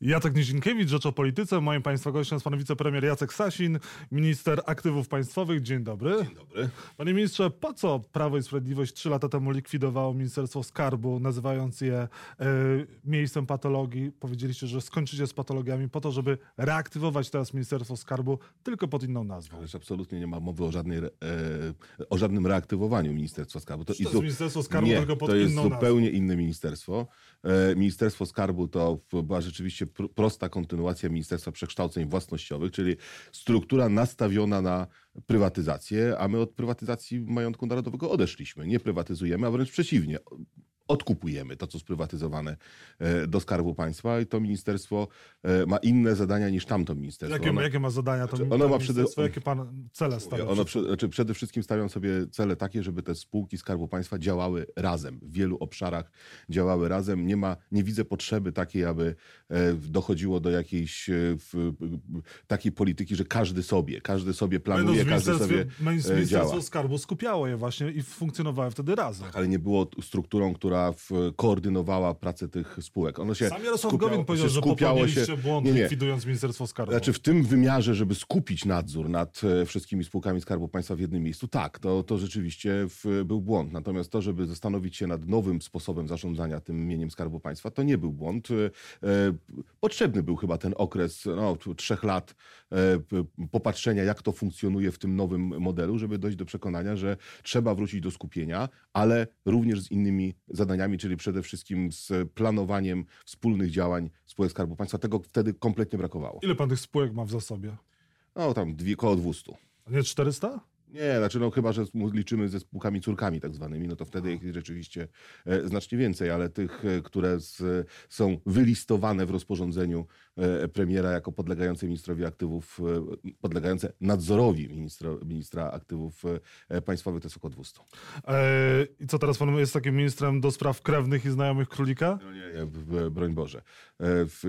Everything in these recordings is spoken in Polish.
Jacek Nizinkiewicz, Rzecz o Polityce. Moim Państwa gościem jest Pan Wicepremier Jacek Sasin, Minister Aktywów Państwowych. Dzień dobry. Dzień dobry. Panie Ministrze, po co Prawo i Sprawiedliwość trzy lata temu likwidowało Ministerstwo Skarbu, nazywając je e, miejscem patologii? Powiedzieliście, że skończycie z patologiami po to, żeby reaktywować teraz Ministerstwo Skarbu tylko pod inną nazwą. Ależ absolutnie nie ma mowy o, żadnej, e, o żadnym reaktywowaniu Ministerstwa Skarbu. to i jest Ministerstwo Skarbu, nie, tylko pod to jest inną zupełnie inne ministerstwo. E, Ministerstwo Skarbu to była rzeczywiście prosta kontynuacja Ministerstwa Przekształceń Własnościowych, czyli struktura nastawiona na prywatyzację, a my od prywatyzacji majątku narodowego odeszliśmy. Nie prywatyzujemy, a wręcz przeciwnie. Odkupujemy to, co sprywatyzowane e, do Skarbu Państwa i to ministerstwo e, ma inne zadania niż tamto ministerstwo. Jakie, Ono- jakie ma zadania to, Znaczy, to ono ma przede-? Jakie Pan cele stawia? Ono przed- prze, znaczy przede wszystkim stawiam sobie cele takie, żeby te spółki Skarbu Państwa działały razem, w wielu obszarach działały razem. Nie ma, nie widzę potrzeby takiej, aby e, dochodziło do jakiejś w, takiej polityki, że każdy sobie, każdy sobie No, planuje, w każdy sobie Ministerstwo działa. Skarbu skupiało je właśnie i funkcjonowały wtedy razem. Ale nie było strukturą, która w, koordynowała pracę tych spółek. Ono się Sam Jarosław skupiało- Gowin powiedział, się że skupiało popełniliście błąd Nie, nie. likwidując Ministerstwo Skarbu. Znaczy w tym wymiarze, żeby skupić nadzór nad e, wszystkimi spółkami Skarbu Państwa w jednym miejscu, tak, to, to rzeczywiście w, był błąd. Natomiast to, żeby zastanowić się nad nowym sposobem zarządzania tym mieniem Skarbu Państwa, to nie był błąd. E, e, Potrzebny był chyba ten okres no, trzech lat popatrzenia, jak to funkcjonuje w tym nowym modelu, żeby dojść do przekonania, że trzeba wrócić do skupienia, ale również z innymi zadaniami, czyli przede wszystkim z planowaniem wspólnych działań spółek Skarbu Państwa. Tego wtedy kompletnie brakowało. Ile pan tych spółek ma w zasobie? No tam dwie, koło 200. A nie 400? Nie, znaczy no chyba, że liczymy ze spółkami córkami tak zwanymi, no to wtedy ich rzeczywiście e, znacznie więcej, ale tych, e, które z, są wylistowane w rozporządzeniu e, premiera jako podlegające ministrowi aktywów, podlegające nadzorowi ministra, ministra aktywów państwowych, to jest około 200. Eee, I co teraz pan jest takim ministrem do spraw krewnych i znajomych królika? No nie, nie, broń Boże.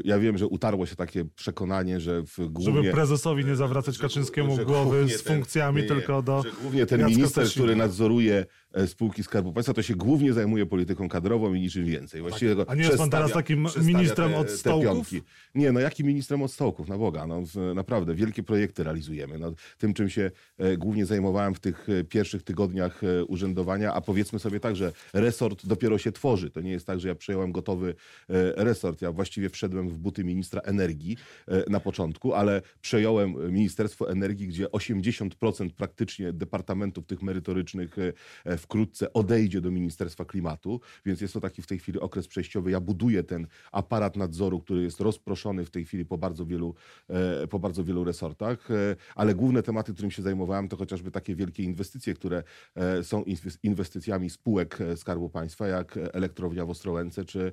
Ja wiem, że utarło się takie przekonanie, że w Żeby głównie... prezesowi nie zawracać Kaczyńskiemu że głowy głównie z ten- funkcjami, nie, nie, tylko do Że głównie ten minister, który nadzoruje spółki Skarbu Państwa, to się głównie zajmuje polityką kadrową i niczym więcej. Właściwie go A nie jest pan teraz takim ministrem od stołków? Nie, no jakim ministrem od stołków, na Boga. No, naprawdę, wielkie projekty realizujemy. No, tym, czym się e, głównie zajmowałem w tych e, pierwszych tygodniach e, urzędowania, a powiedzmy sobie tak, że resort dopiero się tworzy. To nie jest tak, że ja przejąłem gotowy e, resort. Ja właściwie wszedłem w buty ministra energii e, na początku, ale przejąłem Ministerstwo Energii, gdzie 80% praktycznie departamentów tych merytorycznych e, e, wkrótce odejdzie do Ministerstwa Klimatu, więc jest to taki w tej chwili okres przejściowy. Ja buduję ten aparat nadzoru, który jest rozproszony w tej chwili po bardzo wielu, e, po bardzo wielu resortach, e, ale główne tematy, którym się zajmowałem, to chociażby takie wielkie inwestycje, które e, są inwes- inwestycjami spółek Skarbu Państwa, jak elektrownia w Ostrołęce, czy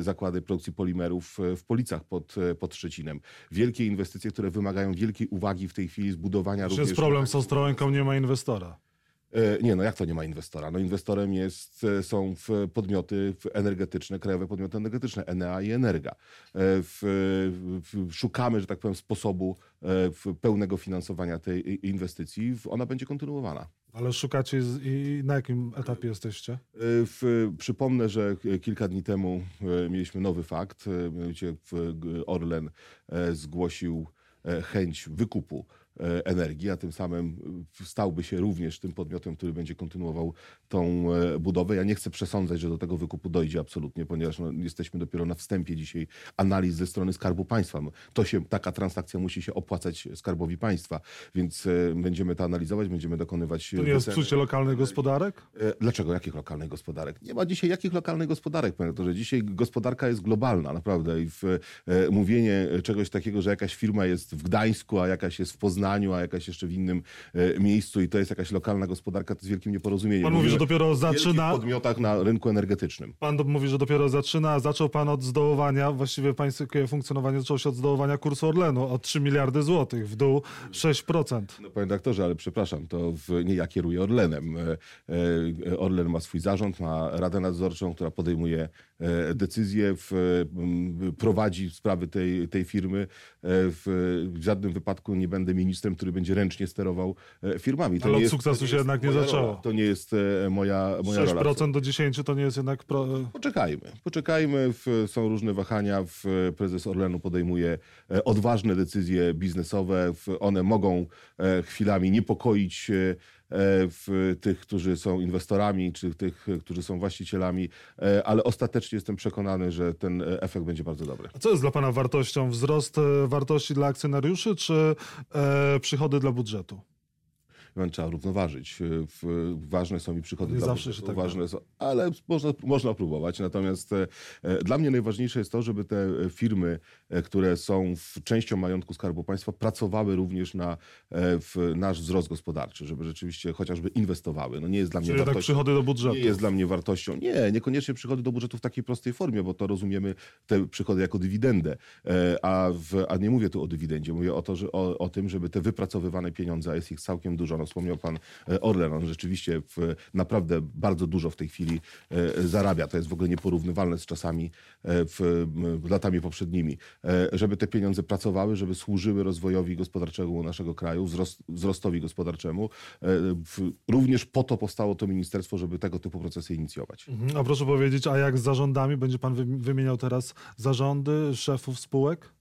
zakłady produkcji polimerów w Policach pod, pod Szczecinem. Wielkie inwestycje, które wymagają wielkiej uwagi w tej chwili zbudowania Czy jest problem z Ostrołęką, nie ma inwestora. E, Nie, no jak to nie ma inwestora? No inwestorem jest, e, są w podmioty energetyczne, krajowe podmioty energetyczne, Enea i Energa. E, W, w, szukamy, że tak powiem, sposobu pełnego finansowania tej inwestycji. Ona będzie kontynuowana. Ale szukacie i na jakim etapie jesteście? W, przypomnę, że kilka dni temu mieliśmy nowy fakt. Mianowicie Orlen zgłosił chęć wykupu energii, a tym samym e, stałby się również tym podmiotem, który będzie kontynuował tą e, budowę. Ja nie chcę przesądzać, że do tego wykupu dojdzie absolutnie, ponieważ no, jesteśmy dopiero na wstępie dzisiaj analiz ze strony Skarbu Państwa. No, To się, taka transakcja musi się opłacać Skarbowi Państwa, więc e, będziemy to analizować, będziemy dokonywać To nie jest psucie lokalnych gospodarek? E, Dlaczego? Jakich lokalnych gospodarek? Nie ma dzisiaj jakich lokalnych gospodarek, panie doktorze. Dzisiaj gospodarka jest globalna, naprawdę. I w, e, mówienie czegoś takiego, że jakaś firma jest w Gdańsku, a jakaś jest w Poznaniu, a jakaś jeszcze w innym e, miejscu i to jest jakaś lokalna gospodarka, to jest wielkim nieporozumieniem. Pan mówi, że dopiero zaczyna- wielkich podmiotach na rynku energetycznym. Pan mówi, że dopiero zaczyna, zaczął pan od zdołowania, właściwie pańskie funkcjonowanie zaczęło się od zdołowania kursu Orlenu o 3 miliardy złotych, w dół 6%. No, panie doktorze, ale przepraszam, to w, nie ja kieruję Orlenem. E, e, Orlen ma swój zarząd, ma radę nadzorczą, która podejmuje decyzje, w, prowadzi sprawy tej, tej firmy. W, w żadnym wypadku nie będę ministrem ministrem, który będzie ręcznie sterował e, firmami. Ale od jest- sukcesu to się jednak nie zaczęło. Rola. To nie jest e, moja, moja rola. 6% do 10 to nie jest jednak... Pro... Poczekajmy, poczekajmy. Są różne wahania. Prezes Orlenu podejmuje e, odważne decyzje biznesowe. One mogą chwilami niepokoić w tych, którzy są inwestorami, czy tych, e, którzy są właścicielami, e, ale ostatecznie jestem przekonany, że ten e, efekt będzie bardzo dobry. A co jest dla pana wartością? Wzrost e, wartości dla akcjonariuszy, czy e, przychody dla budżetu? Więc Trzeba równoważyć. E, ważne są i przychody Nie dla zawsze się tak ważne są, ale można, można próbować. Natomiast e, e, dla mnie najważniejsze jest to, żeby te firmy, które są w, częścią majątku Skarbu Państwa, pracowały również na w nasz wzrost gospodarczy, żeby rzeczywiście chociażby inwestowały. No nie jest dla mnie Czyli wartością. przychody do budżetu. Nie jest dla mnie wartością. Nie, niekoniecznie przychody do budżetu w takiej prostej formie, bo to rozumiemy te przychody jako dywidendę. A, w, a nie mówię tu o dywidendzie, mówię o, to, że, o, o tym, żeby te wypracowywane pieniądze, a jest ich całkiem dużo. Wspomniał pan e, Orlen, on rzeczywiście w, naprawdę bardzo dużo w tej chwili e, zarabia. To jest w ogóle nieporównywalne z czasami e, w, latami poprzednimi. Żeby te pieniądze pracowały, żeby służyły rozwojowi gospodarczemu naszego kraju, wzrost, wzrostowi gospodarczemu. Również po to powstało to ministerstwo, żeby tego typu procesy inicjować. Mhm. A proszę powiedzieć, a jak z zarządami? Będzie pan wy- wymieniał teraz zarządy, szefów spółek,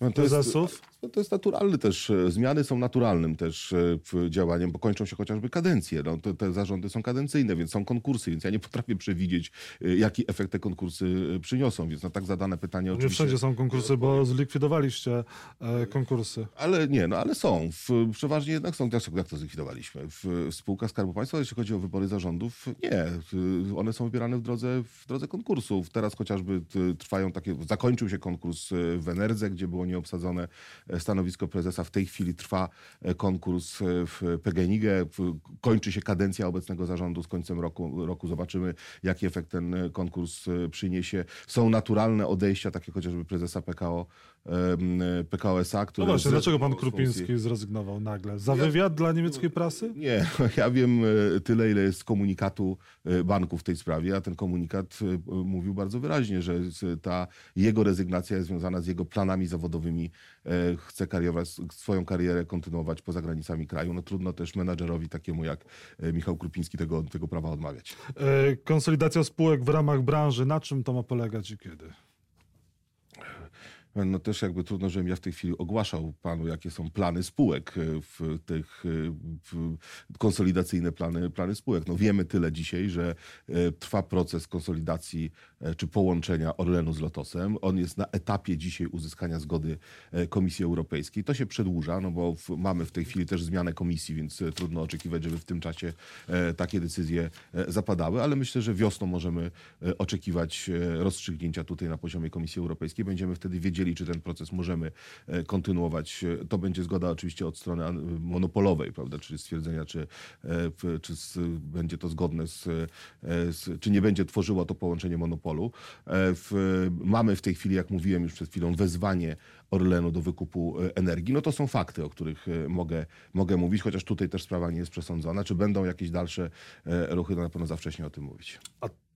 No, to jest, prezesów? No, to jest naturalny też, e, zmiany są naturalnym też e, działaniem, bo kończą się chociażby kadencje. No, te, te zarządy są kadencyjne, więc są konkursy, więc ja nie potrafię przewidzieć, e, jaki efekt te konkursy przyniosą, więc na tak zadane pytanie Nie oczywiście... wszędzie są konkursy, bo zlikwidowaliście konkursy. Ale nie, no ale są. W, przeważnie jednak są. Jak, to zlikwidowaliśmy? W, spółkach Skarbu Państwa, jeśli chodzi o wybory zarządów, nie. One są wybierane w drodze, w drodze konkursów. Teraz chociażby trwają takie, zakończył się konkurs w Enerdze, gdzie było nieobsadzone stanowisko prezesa. W tej chwili trwa e, konkurs e, w PGNiG. W- Kończy się kadencja obecnego zarządu z końcem roku. roku. Zobaczymy, jaki efekt ten e, konkurs e, przyniesie. Są naturalne odejścia, takie chociażby prezesa PKO, PKO SA, No który właśnie, dlaczego pan z. Krupiński zrezygnował nagle? Za Ja- wywiad dla niemieckiej prasy? Nie, ja wiem e, tyle, ile jest komunikatu e, banku w tej sprawie, a ten komunikat e, mówił bardzo wyraźnie, że z- ta jego rezygnacja jest związana z jego planami zawodowymi. E, Chce karierować, swoją karierę kontynuować poza granicami kraju. No trudno też menadżerowi takiemu jak e, Michał Krupiński tego, tego prawa odmawiać. E, Konsolidacja spółek w ramach branży, na czym to ma polegać i kiedy? No też jakby trudno, żebym ja w tej chwili ogłaszał panu, jakie są plany spółek e, w tych e, w konsolidacyjne plany, plany spółek. No wiemy tyle dzisiaj, że e, trwa proces konsolidacji czy połączenia Orlenu z Lotosem. On jest na etapie dzisiaj uzyskania zgody Komisji Europejskiej. To się przedłuża, no bo w, mamy w tej chwili też zmianę komisji, więc trudno oczekiwać, żeby w tym czasie takie decyzje zapadały, ale myślę, że wiosną możemy oczekiwać rozstrzygnięcia tutaj na poziomie Komisji Europejskiej. Będziemy wtedy wiedzieli, czy ten proces możemy e, kontynuować. To będzie zgoda oczywiście od strony monopolowej, prawda, czyli stwierdzenia, czy, e, czy z, będzie to zgodne z, e, z, czy nie będzie tworzyło to połączenie monopolu. W, mamy w tej chwili, jak mówiłem już przed chwilą, wezwanie Orlenu do wykupu energii. No to są fakty, o których mogę, mogę mówić, chociaż tutaj też sprawa nie jest przesądzona. Czy będą jakieś dalsze ruchy, no na pewno za wcześnie o tym mówić.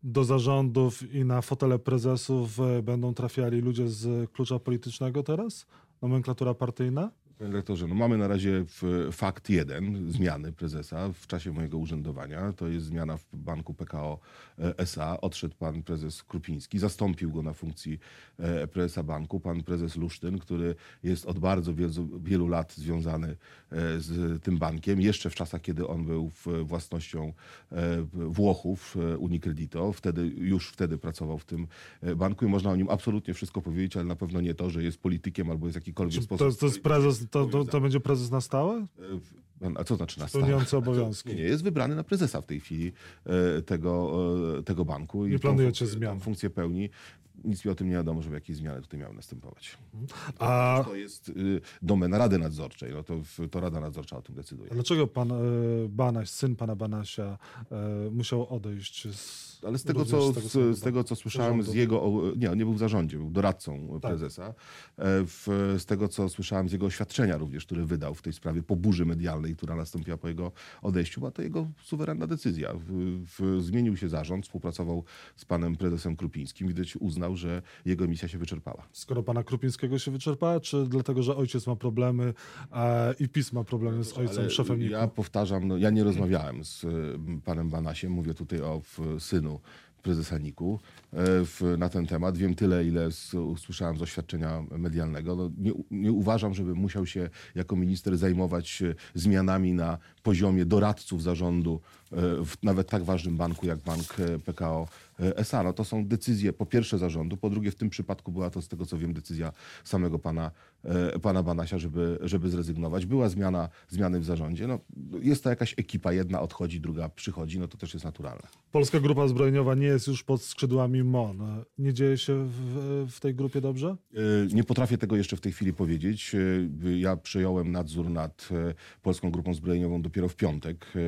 Do zarządów i na fotele prezesów e, będą trafiali ludzie z klucza politycznego teraz? Nomenklatura partyjna? Panie dyrektorze, no mamy na razie w, fakt jeden zmiany prezesa w czasie mojego urzędowania. To jest zmiana w banku PKO e, SA. Odszedł pan prezes Krupiński, zastąpił go na funkcji e, prezesa banku pan prezes Lusztyn, który jest od bardzo wielu, wielu lat związany e, z tym bankiem. Jeszcze w czasach, kiedy on był w, własnością Włochów, Unicredito. Wtedy, już wtedy pracował w tym banku i można o nim absolutnie wszystko powiedzieć, ale na pewno nie to, że jest politykiem albo jest jakikolwiek Czy sposób... to, to jest prezes, to, to, to będzie prezes na stałe? E, A co znaczy na stałe? Obowiązki. Nie, nie, jest wybrany na prezesa w tej chwili e, tego, e, tego banku. Nie tą planujecie funkcję- zmian? tą Funkcję pełni. Nic mi o tym nie wiadomo, żeby jakieś zmiany tutaj miały następować. A To jest y, domena Rady Nadzorczej. No to, to Rada Nadzorcza o tym decyduje. dlaczego pan e, Banaś, syn pana Banasia, e, musiał odejść z. Ale z tego, co, z tego z, z tego, co słyszałem z jego... Nie, on nie był w zarządzie, był doradcą Tak. prezesa. E, W, z tego, co słyszałem z jego oświadczenia również, które wydał w tej sprawie po burzy medialnej, która nastąpiła po jego odejściu, była to jego suwerenna decyzja. W, w, zmienił się zarząd, współpracował z panem prezesem Krupińskim. Widać uznał, że jego misja się wyczerpała. Skoro pana Krupińskiego się wyczerpała, czy dlatego, że ojciec ma problemy e, i PiS ma problemy z ojcem, Ale szefem NIK-u? Ja powtarzam, no, ja nie rozmawiałem z y, panem Banasiem, mówię tutaj o synu prezesa NIK-u e, w, na ten temat. Wiem tyle, ile z, usłyszałem z oświadczenia medialnego. No, nie, nie uważam, żeby musiał się jako minister zajmować e, zmianami na poziomie doradców zarządu e, w nawet tak ważnym banku jak bank PKO SA. No, to są decyzje po pierwsze zarządu, po drugie w tym przypadku była to z tego co wiem decyzja samego pana, pana Banasia, żeby, żeby zrezygnować. Była zmiana, zmiany w zarządzie. No, jest to jakaś ekipa, jedna odchodzi, druga przychodzi, no to też jest naturalne. Polska Grupa Zbrojeniowa nie jest już pod skrzydłami MON. Nie dzieje się w, w tej grupie dobrze? E, Nie potrafię tego jeszcze w tej chwili powiedzieć. E, Ja przejąłem nadzór nad e, Polską Grupą Zbrojeniową dopiero w piątek, e,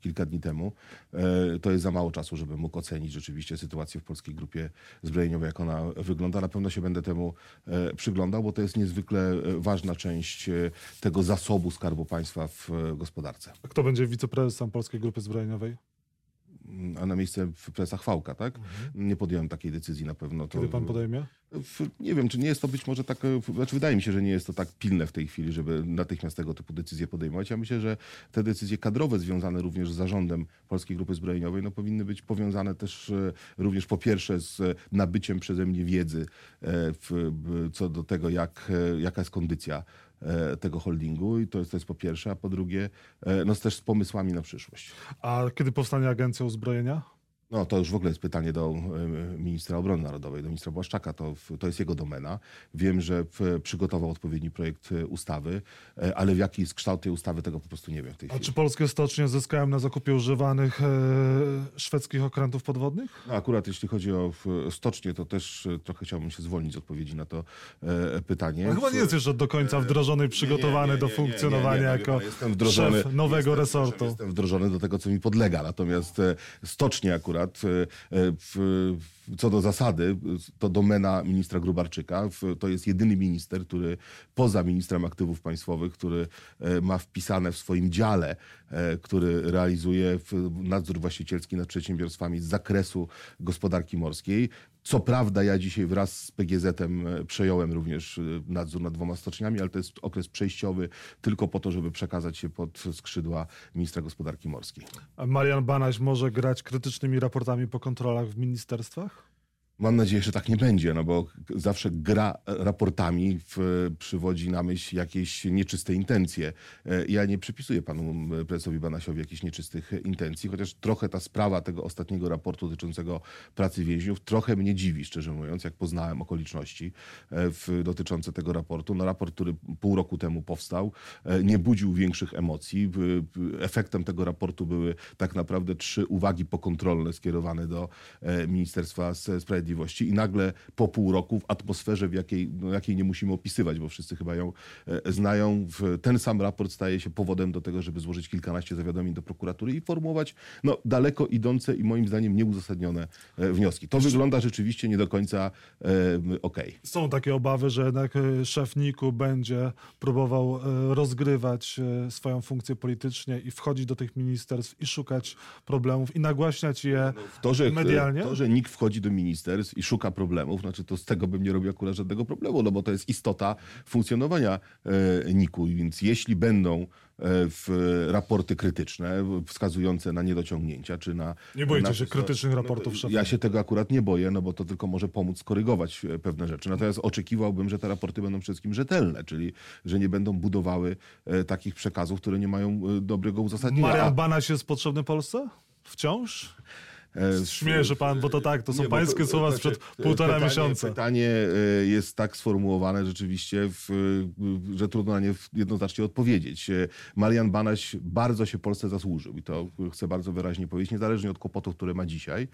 kilka dni temu. E, To jest za mało czasu, żeby mógł ocenić rzeczywiście sytuację w Polskiej Grupie Zbrojeniowej, jak ona wygląda. Na pewno się będę temu e, przyglądał, bo to jest niezwykle e, ważna część e, tego zasobu Skarbu Państwa w e, gospodarce. A kto będzie wiceprezesem Polskiej Grupy Zbrojeniowej? A na miejsce prezesa Chwałka, tak? Nie podjąłem takiej decyzji na pewno. To Kiedy pan podejmie? w, nie wiem, czy nie jest to być może tak, e, znaczy wydaje mi się, że nie jest to tak pilne w tej chwili, żeby natychmiast tego typu decyzje podejmować. Ja myślę, że te decyzje kadrowe związane również z zarządem Polskiej Grupy Zbrojeniowej no, powinny być powiązane też e, również po pierwsze z e, nabyciem przeze mnie wiedzy e, w, b- co do tego, jak, e, jaka jest kondycja tego holdingu i to jest, to jest po pierwsze, a po drugie e, no, też z pomysłami na przyszłość. A kiedy powstanie Agencja Uzbrojenia? No to już w ogóle jest pytanie do e, ministra obrony narodowej, do ministra Błaszczaka. To, to jest jego domena. Wiem, że przygotował odpowiedni projekt e, ustawy, e, ale w jaki jest kształt tej ustawy, tego po prostu nie wiem w tej A chwili. czy polskie stocznie zyskają na zakupie używanych e, szwedzkich okrętów podwodnych? No, akurat jeśli chodzi o stocznie, to też e, trochę chciałbym się zwolnić z odpowiedzi na to e, pytanie. A chyba nie jest jeszcze do końca wdrożony i przygotowany Nie, nie, do nie, nie, funkcjonowania jako nie, jestem wdrożony, szef nowego jestem, resortu. Jestem wdrożony do tego, co mi podlega. Natomiast e, stocznie akurat, e, e, w, w, co do zasady, to domena ministra Grubarczyka. To jest jedyny minister, który poza ministrem aktywów państwowych, który e, ma wpisane w swoim dziale, e, który realizuje nadzór właścicielski nad przedsiębiorstwami z zakresu gospodarki morskiej. Co prawda ja dzisiaj wraz z PGZ-em e, przejąłem również nadzór nad dwoma stoczniami, ale to jest okres przejściowy tylko po to, żeby przekazać się pod skrzydła ministra gospodarki morskiej. A Marian Banaś może grać krytycznymi raportami po kontrolach w ministerstwach? Mam nadzieję, że tak nie będzie, no bo zawsze gra raportami w, przywodzi na myśl jakieś nieczyste intencje. E, Ja nie przypisuję panu prezesowi Banasiowi jakichś nieczystych intencji, chociaż trochę ta sprawa tego ostatniego raportu dotyczącego pracy więźniów trochę mnie dziwi, szczerze mówiąc, jak poznałem okoliczności e, w, dotyczące tego raportu. No raport, który pół roku temu powstał, e, nie budził większych emocji. Efektem tego raportu były tak naprawdę trzy uwagi pokontrolne skierowane do Ministerstwa S- Sprawiedliwości i nagle po pół roku w atmosferze, w jakiej, no, jakiej nie musimy opisywać, bo wszyscy chyba ją e, znają, ten sam raport staje się powodem do tego, żeby złożyć kilkanaście zawiadomień do prokuratury i formułować no, daleko idące i moim zdaniem nieuzasadnione e, wnioski. To wygląda rzeczywiście nie do końca e, okej. Są takie obawy, że jednak e, szef NIK-u będzie próbował rozgrywać swoją funkcję politycznie i wchodzić do tych ministerstw i szukać problemów i nagłaśniać je To, że, medialnie? to, że NIK wchodzi do ministerstw i szuka problemów, znaczy to z tego bym nie robił akurat żadnego problemu, no bo to jest istota funkcjonowania e, NIK-u, więc jeśli będą e, w raporty krytyczne wskazujące na niedociągnięcia, czy na... Nie na, się krytycznych raportów szefa? Ja się tego akurat nie boję, no bo to tylko może pomóc skorygować e, pewne rzeczy. Natomiast oczekiwałbym, że te raporty będą przede wszystkim rzetelne, czyli że nie będą budowały takich przekazów, które nie mają dobrego uzasadnienia. Marian Banaś jest potrzebny Polsce? Wciąż? E, Śmieję się pan, bo to tak, to są Nie, pańskie to- słowa znaczy, sprzed półtora pytanie, miesiąca. Pytanie e, jest tak sformułowane rzeczywiście, w, że trudno na nie jednoznacznie odpowiedzieć. E, Marian Banaś bardzo się Polsce zasłużył i to chcę bardzo wyraźnie powiedzieć, niezależnie od kłopotów, które ma dzisiaj.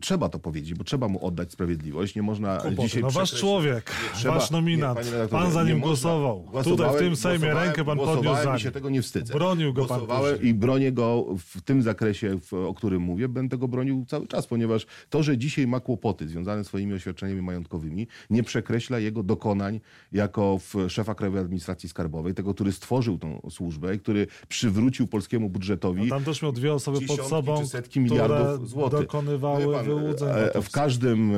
Trzeba to powiedzieć, bo trzeba mu oddać sprawiedliwość. Nie można Kłopoty. dzisiaj No wasz człowiek, trzeba- wasz nominant, nie, pan za nim głosował. Tutaj w tym Sejmie rękę pan podniósł za i się nim. tego nie wstydzę. Bronił go pan Głosowałem i bronię go w tym zakresie, w, o którym mówię, będę go bronił cały czas, ponieważ to, że dzisiaj ma kłopoty związane z swoimi oświadczeniami majątkowymi, nie przekreśla jego dokonań jako szefa Krajowej Administracji Skarbowej, tego, który stworzył tą służbę i który przywrócił polskiemu budżetowi. Tam też miał dwie osoby pod sobą, setki miliardów złotych. dokonywały pan, wyłudzeń. E, w każdym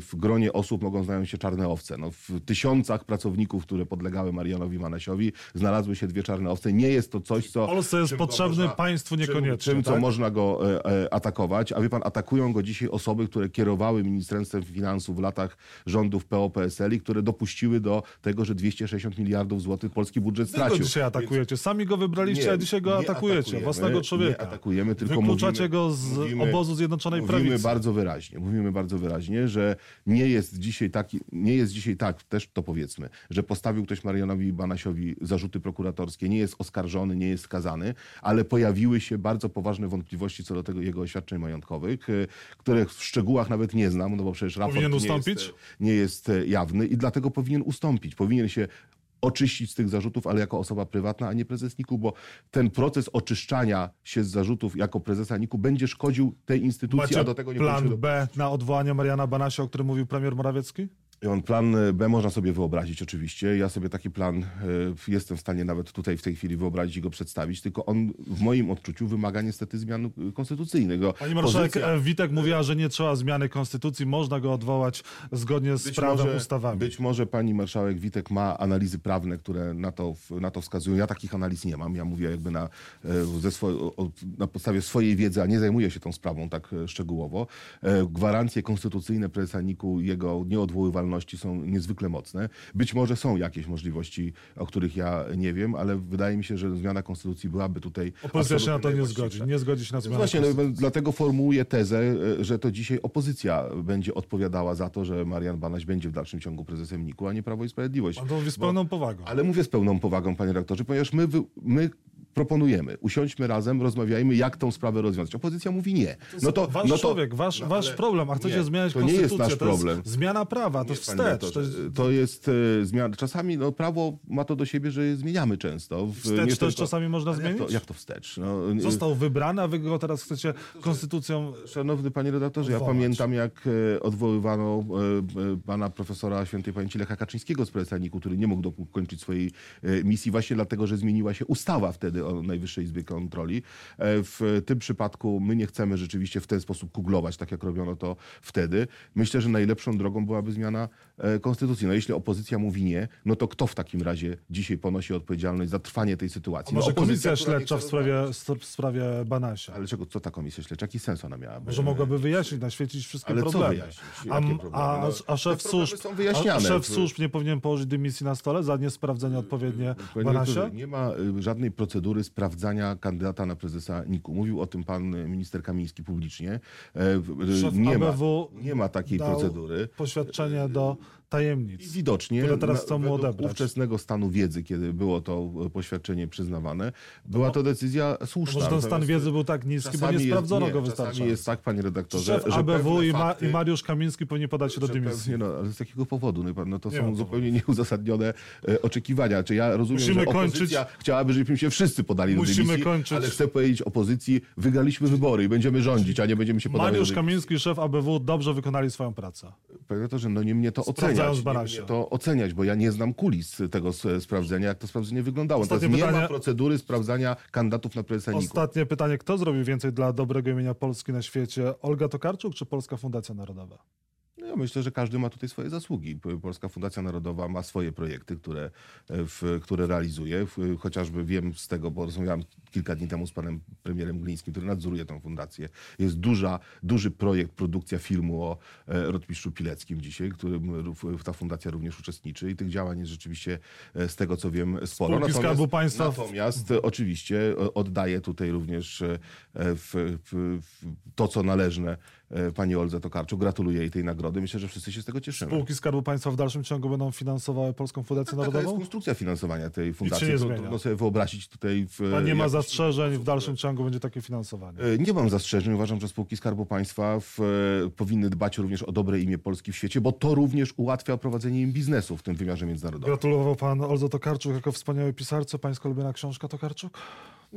w gronie osób mogą znaleźć się czarne owce. No, w tysiącach pracowników, które podlegały Marianowi Manasiowi, znalazły się dwie czarne owce. Nie jest to coś, co... Polsce jest potrzebny można, państwu niekoniecznie. Czym, czym tak? co można go e, e, atakować. A wie pan, atakują go dzisiaj osoby, które kierowały Ministerstwem Finansów w latach rządów PO-PSL i które dopuściły do tego, że 260 miliardów złotych polski budżet stracił. Wy dzisiaj atakujecie. Sami go wybraliście, nie, a dzisiaj go atakujecie. Własnego człowieka. Nie atakujemy, tylko Wykluczacie mówimy, go z mówimy, obozu Zjednoczonej mówimy Prawicy. bardzo wyraźnie. Mówimy bardzo wyraźnie, że nie jest dzisiaj taki, nie jest dzisiaj tak, też to powiedzmy, że postawił ktoś Marianowi Banasiowi zarzuty prokuratorskie, nie jest oskarżony, nie jest skazany, ale pojawiły się bardzo poważne wątpliwości co do tego jego oświadczeń majątkowych, e, które w szczegółach nawet nie znam, no bo przecież raport powinien nie ustąpić? jest, nie jest jawny i dlatego powinien ustąpić. Powinien się oczyścić z tych zarzutów, ale jako osoba prywatna, a nie prezes NIK-u, bo ten proces oczyszczania się z zarzutów jako prezesa NIK-u będzie szkodził tej instytucji, Macie a do tego nie plan. B na odwołanie Mariana Banasia, o którym mówił premier Morawiecki? On plan B można sobie wyobrazić oczywiście. Ja sobie taki plan y, jestem w stanie nawet tutaj w tej chwili wyobrazić i go przedstawić, tylko on w moim odczuciu wymaga niestety zmian konstytucyjnych. Pani marszałek Pozycja... Witek mówiła, że nie trzeba zmiany konstytucji, można go odwołać zgodnie z być prawem, może, ustawami. Być może pani marszałek Witek ma analizy prawne, które na to, na to wskazują. Ja takich analiz nie mam. Ja mówię jakby na, swo- na podstawie swojej wiedzy, a nie zajmuję się tą sprawą tak szczegółowo. Gwarancje konstytucyjne prezesa NIK-u, jego nieodwoływalności są niezwykle mocne. Być może są jakieś możliwości, o których ja nie wiem, ale wydaje mi się, że zmiana konstytucji byłaby tutaj. Opozycja się na to nie zgodzi. Nie zgodzi się na zmianę. Właśnie, no, dlatego formułuję tezę, e, że to dzisiaj opozycja będzie odpowiadała za to, że Marian Banaś będzie w dalszym ciągu prezesem NIK-u, a nie Prawo i Sprawiedliwość. Pan to mówi z pełną powagą. Ale mówię z pełną powagą, panie rektorze, ponieważ my, my proponujemy, usiądźmy razem, rozmawiajmy, jak tą sprawę rozwiązać. Opozycja mówi nie. No to, wasz no to, człowiek, wasz, no, wasz problem, a chcecie nie, zmieniać to nie jest nasz problem. Jest zmiana prawa, to wstecz. To jest, to jest e, zmiana. Czasami no, prawo ma to do siebie, że je zmieniamy często. W, wstecz też czasami można zmienić? Jak to, jak to wstecz? No, Został wybrany, a wy go teraz chcecie konstytucją Szanowny panie redaktorze, odwołać. ja pamiętam jak e, odwoływano e, pana profesora świętej pamięci Lecha Kaczyńskiego z Presaniku, który nie mógł dokończyć swojej misji właśnie dlatego, że zmieniła się ustawa wtedy o Najwyższej Izbie Kontroli. E, w tym przypadku my nie chcemy rzeczywiście w ten sposób kuglować, tak jak robiono to wtedy. Myślę, że najlepszą drogą byłaby zmiana e, konstytucji. No jeśli opozycja mówi nie, no to kto w takim razie dzisiaj ponosi odpowiedzialność za trwanie tej sytuacji? A może no, komisja śledcza w sprawie, w sprawie Banasia? Ale czego, co ta komisja śledcza? Jaki sens ona miałaby? Może mogłaby wyjaśnić, naświetlić wszystkie Ale problemy. Co wyjaśnić? A, a, a, szef służb, a szef służb nie powinien położyć dymisji na stole za niesprawdzenie odpowiednie Banasia? Nie ma y, żadnej procedury sprawdzania kandydata na prezesa NIK-u. Mówił o tym pan minister Kamiński publicznie. E, Szef nie, ABW ma, nie ma takiej procedury. Poświadczenie do tajemnic. I widocznie, które teraz chcą mu odebrać. ówczesnego stanu wiedzy, kiedy było to poświadczenie przyznawane, była no, to decyzja słuszna. Może ten stan wiedzy był tak niski, bo nie sprawdzono jest, go wystarczająco. Jest tak, panie redaktorze, Szef że ABW i, fakty, i Mariusz Kamiński powinni podać się do dymisji. Nie, no, ale z jakiego powodu? No, no to nie są zupełnie nieuzasadnione e, oczekiwania. Czy ja rozumiem, Musimy że opozycja kończyć. chciałaby, żebyśmy się wszyscy podali Musimy do dymisji, kończyć. ale chcę powiedzieć opozycji, wygraliśmy wybory i będziemy rządzić, a nie będziemy się podawać Mariusz Kamiński szef ABW dobrze wykonali swoją pracę. Panie redaktorze, no nie mnie to oceniać. Nie to oceniać, bo ja nie znam kulis tego sprawdzenia, jak to sprawdzenie wyglądało. Teraz nie pytanie... ma procedury sprawdzania kandydatów na prezesa Ostatnie pytanie. Kto zrobił więcej dla dobrego imienia Polski na świecie? Olga Tokarczuk czy Polska Fundacja Narodowa? Ja myślę, że każdy ma tutaj swoje zasługi. Polska Fundacja Narodowa ma swoje projekty, które, e, w, które realizuje. Chociażby wiem z tego, bo rozmawiałem kilka dni temu z panem premierem Glińskim, który nadzoruje tę fundację. Jest duża, duży projekt, produkcja filmu o e, rotmistrzu Pileckim dzisiaj, w którym ta fundacja również uczestniczy i tych działań jest rzeczywiście z tego, co wiem, sporo. Spółki Skarbu Państwa. Natomiast oczywiście oddaję tutaj również w, w, to, co należne pani Oldze Tokarczuk. Gratuluję jej tej nagrody. Myślę, że wszyscy się z tego cieszymy. Spółki Skarbu Państwa w dalszym ciągu będą finansowały Polską Fundację Taka Narodową? jest konstrukcja finansowania tej fundacji. nie Trudno sobie wyobrazić tutaj... W, Pan nie ma zastrzeżeń, w dalszym ciągu będzie takie finansowanie? Nie mam zastrzeżeń. Uważam, że spółki Skarbu Państwa w, powinny dbać również o dobre imię Polski w świecie, bo to również ułatwia prowadzenie im biznesu w tym wymiarze międzynarodowym. Gratulował pan Olzo Tokarczuk jako wspaniały pisarce. Pańska ulubiona książka Tokarczuk?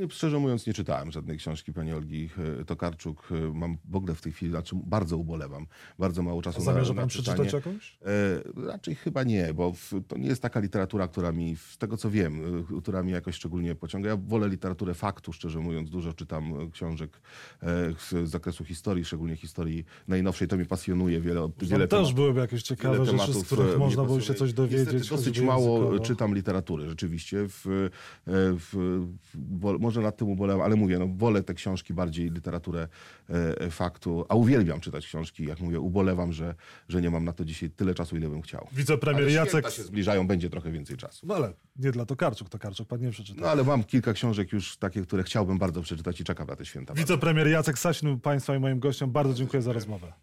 Szczerze mówiąc, nie czytałem żadnej książki pani Olgi e, Tokarczuk. E, Mam w ogóle w tej chwili, znaczy bardzo ubolewam. Bardzo mało czasu Zamierza na, pan na przeczytać czytanie. jakąś? E, raczej chyba nie, bo w, to nie jest taka literatura, która mi, z tego co wiem, e, która mi jakoś szczególnie pociąga. Ja wolę literaturę faktu, szczerze mówiąc. Dużo czytam książek e, z zakresu historii, szczególnie historii najnowszej. To mnie pasjonuje. Wiele, wiele Tam też temat- byłyby jakieś ciekawe wiele rzeczy, z których można było się coś dowiedzieć. Niestety dosyć mało językowo. czytam literatury, rzeczywiście. W, w, wo- może nad tym ubolewam, ale mówię, no, wolę te książki, bardziej literaturę e, faktu, a uwielbiam czytać książki. Jak mówię, ubolewam, że, że nie mam na to dzisiaj tyle czasu, ile bym chciał. Wicepremier Ale Jacek... się zbliżają, będzie trochę więcej czasu. No ale nie dla Tokarczuk, Tokarczuk pan nie przeczytał. No ale mam kilka książek już takie, które chciałbym bardzo przeczytać i czekam na te święta. Wicepremier Jacek Sasin państwa i moim gościem. Bardzo dziękuję za rozmowę.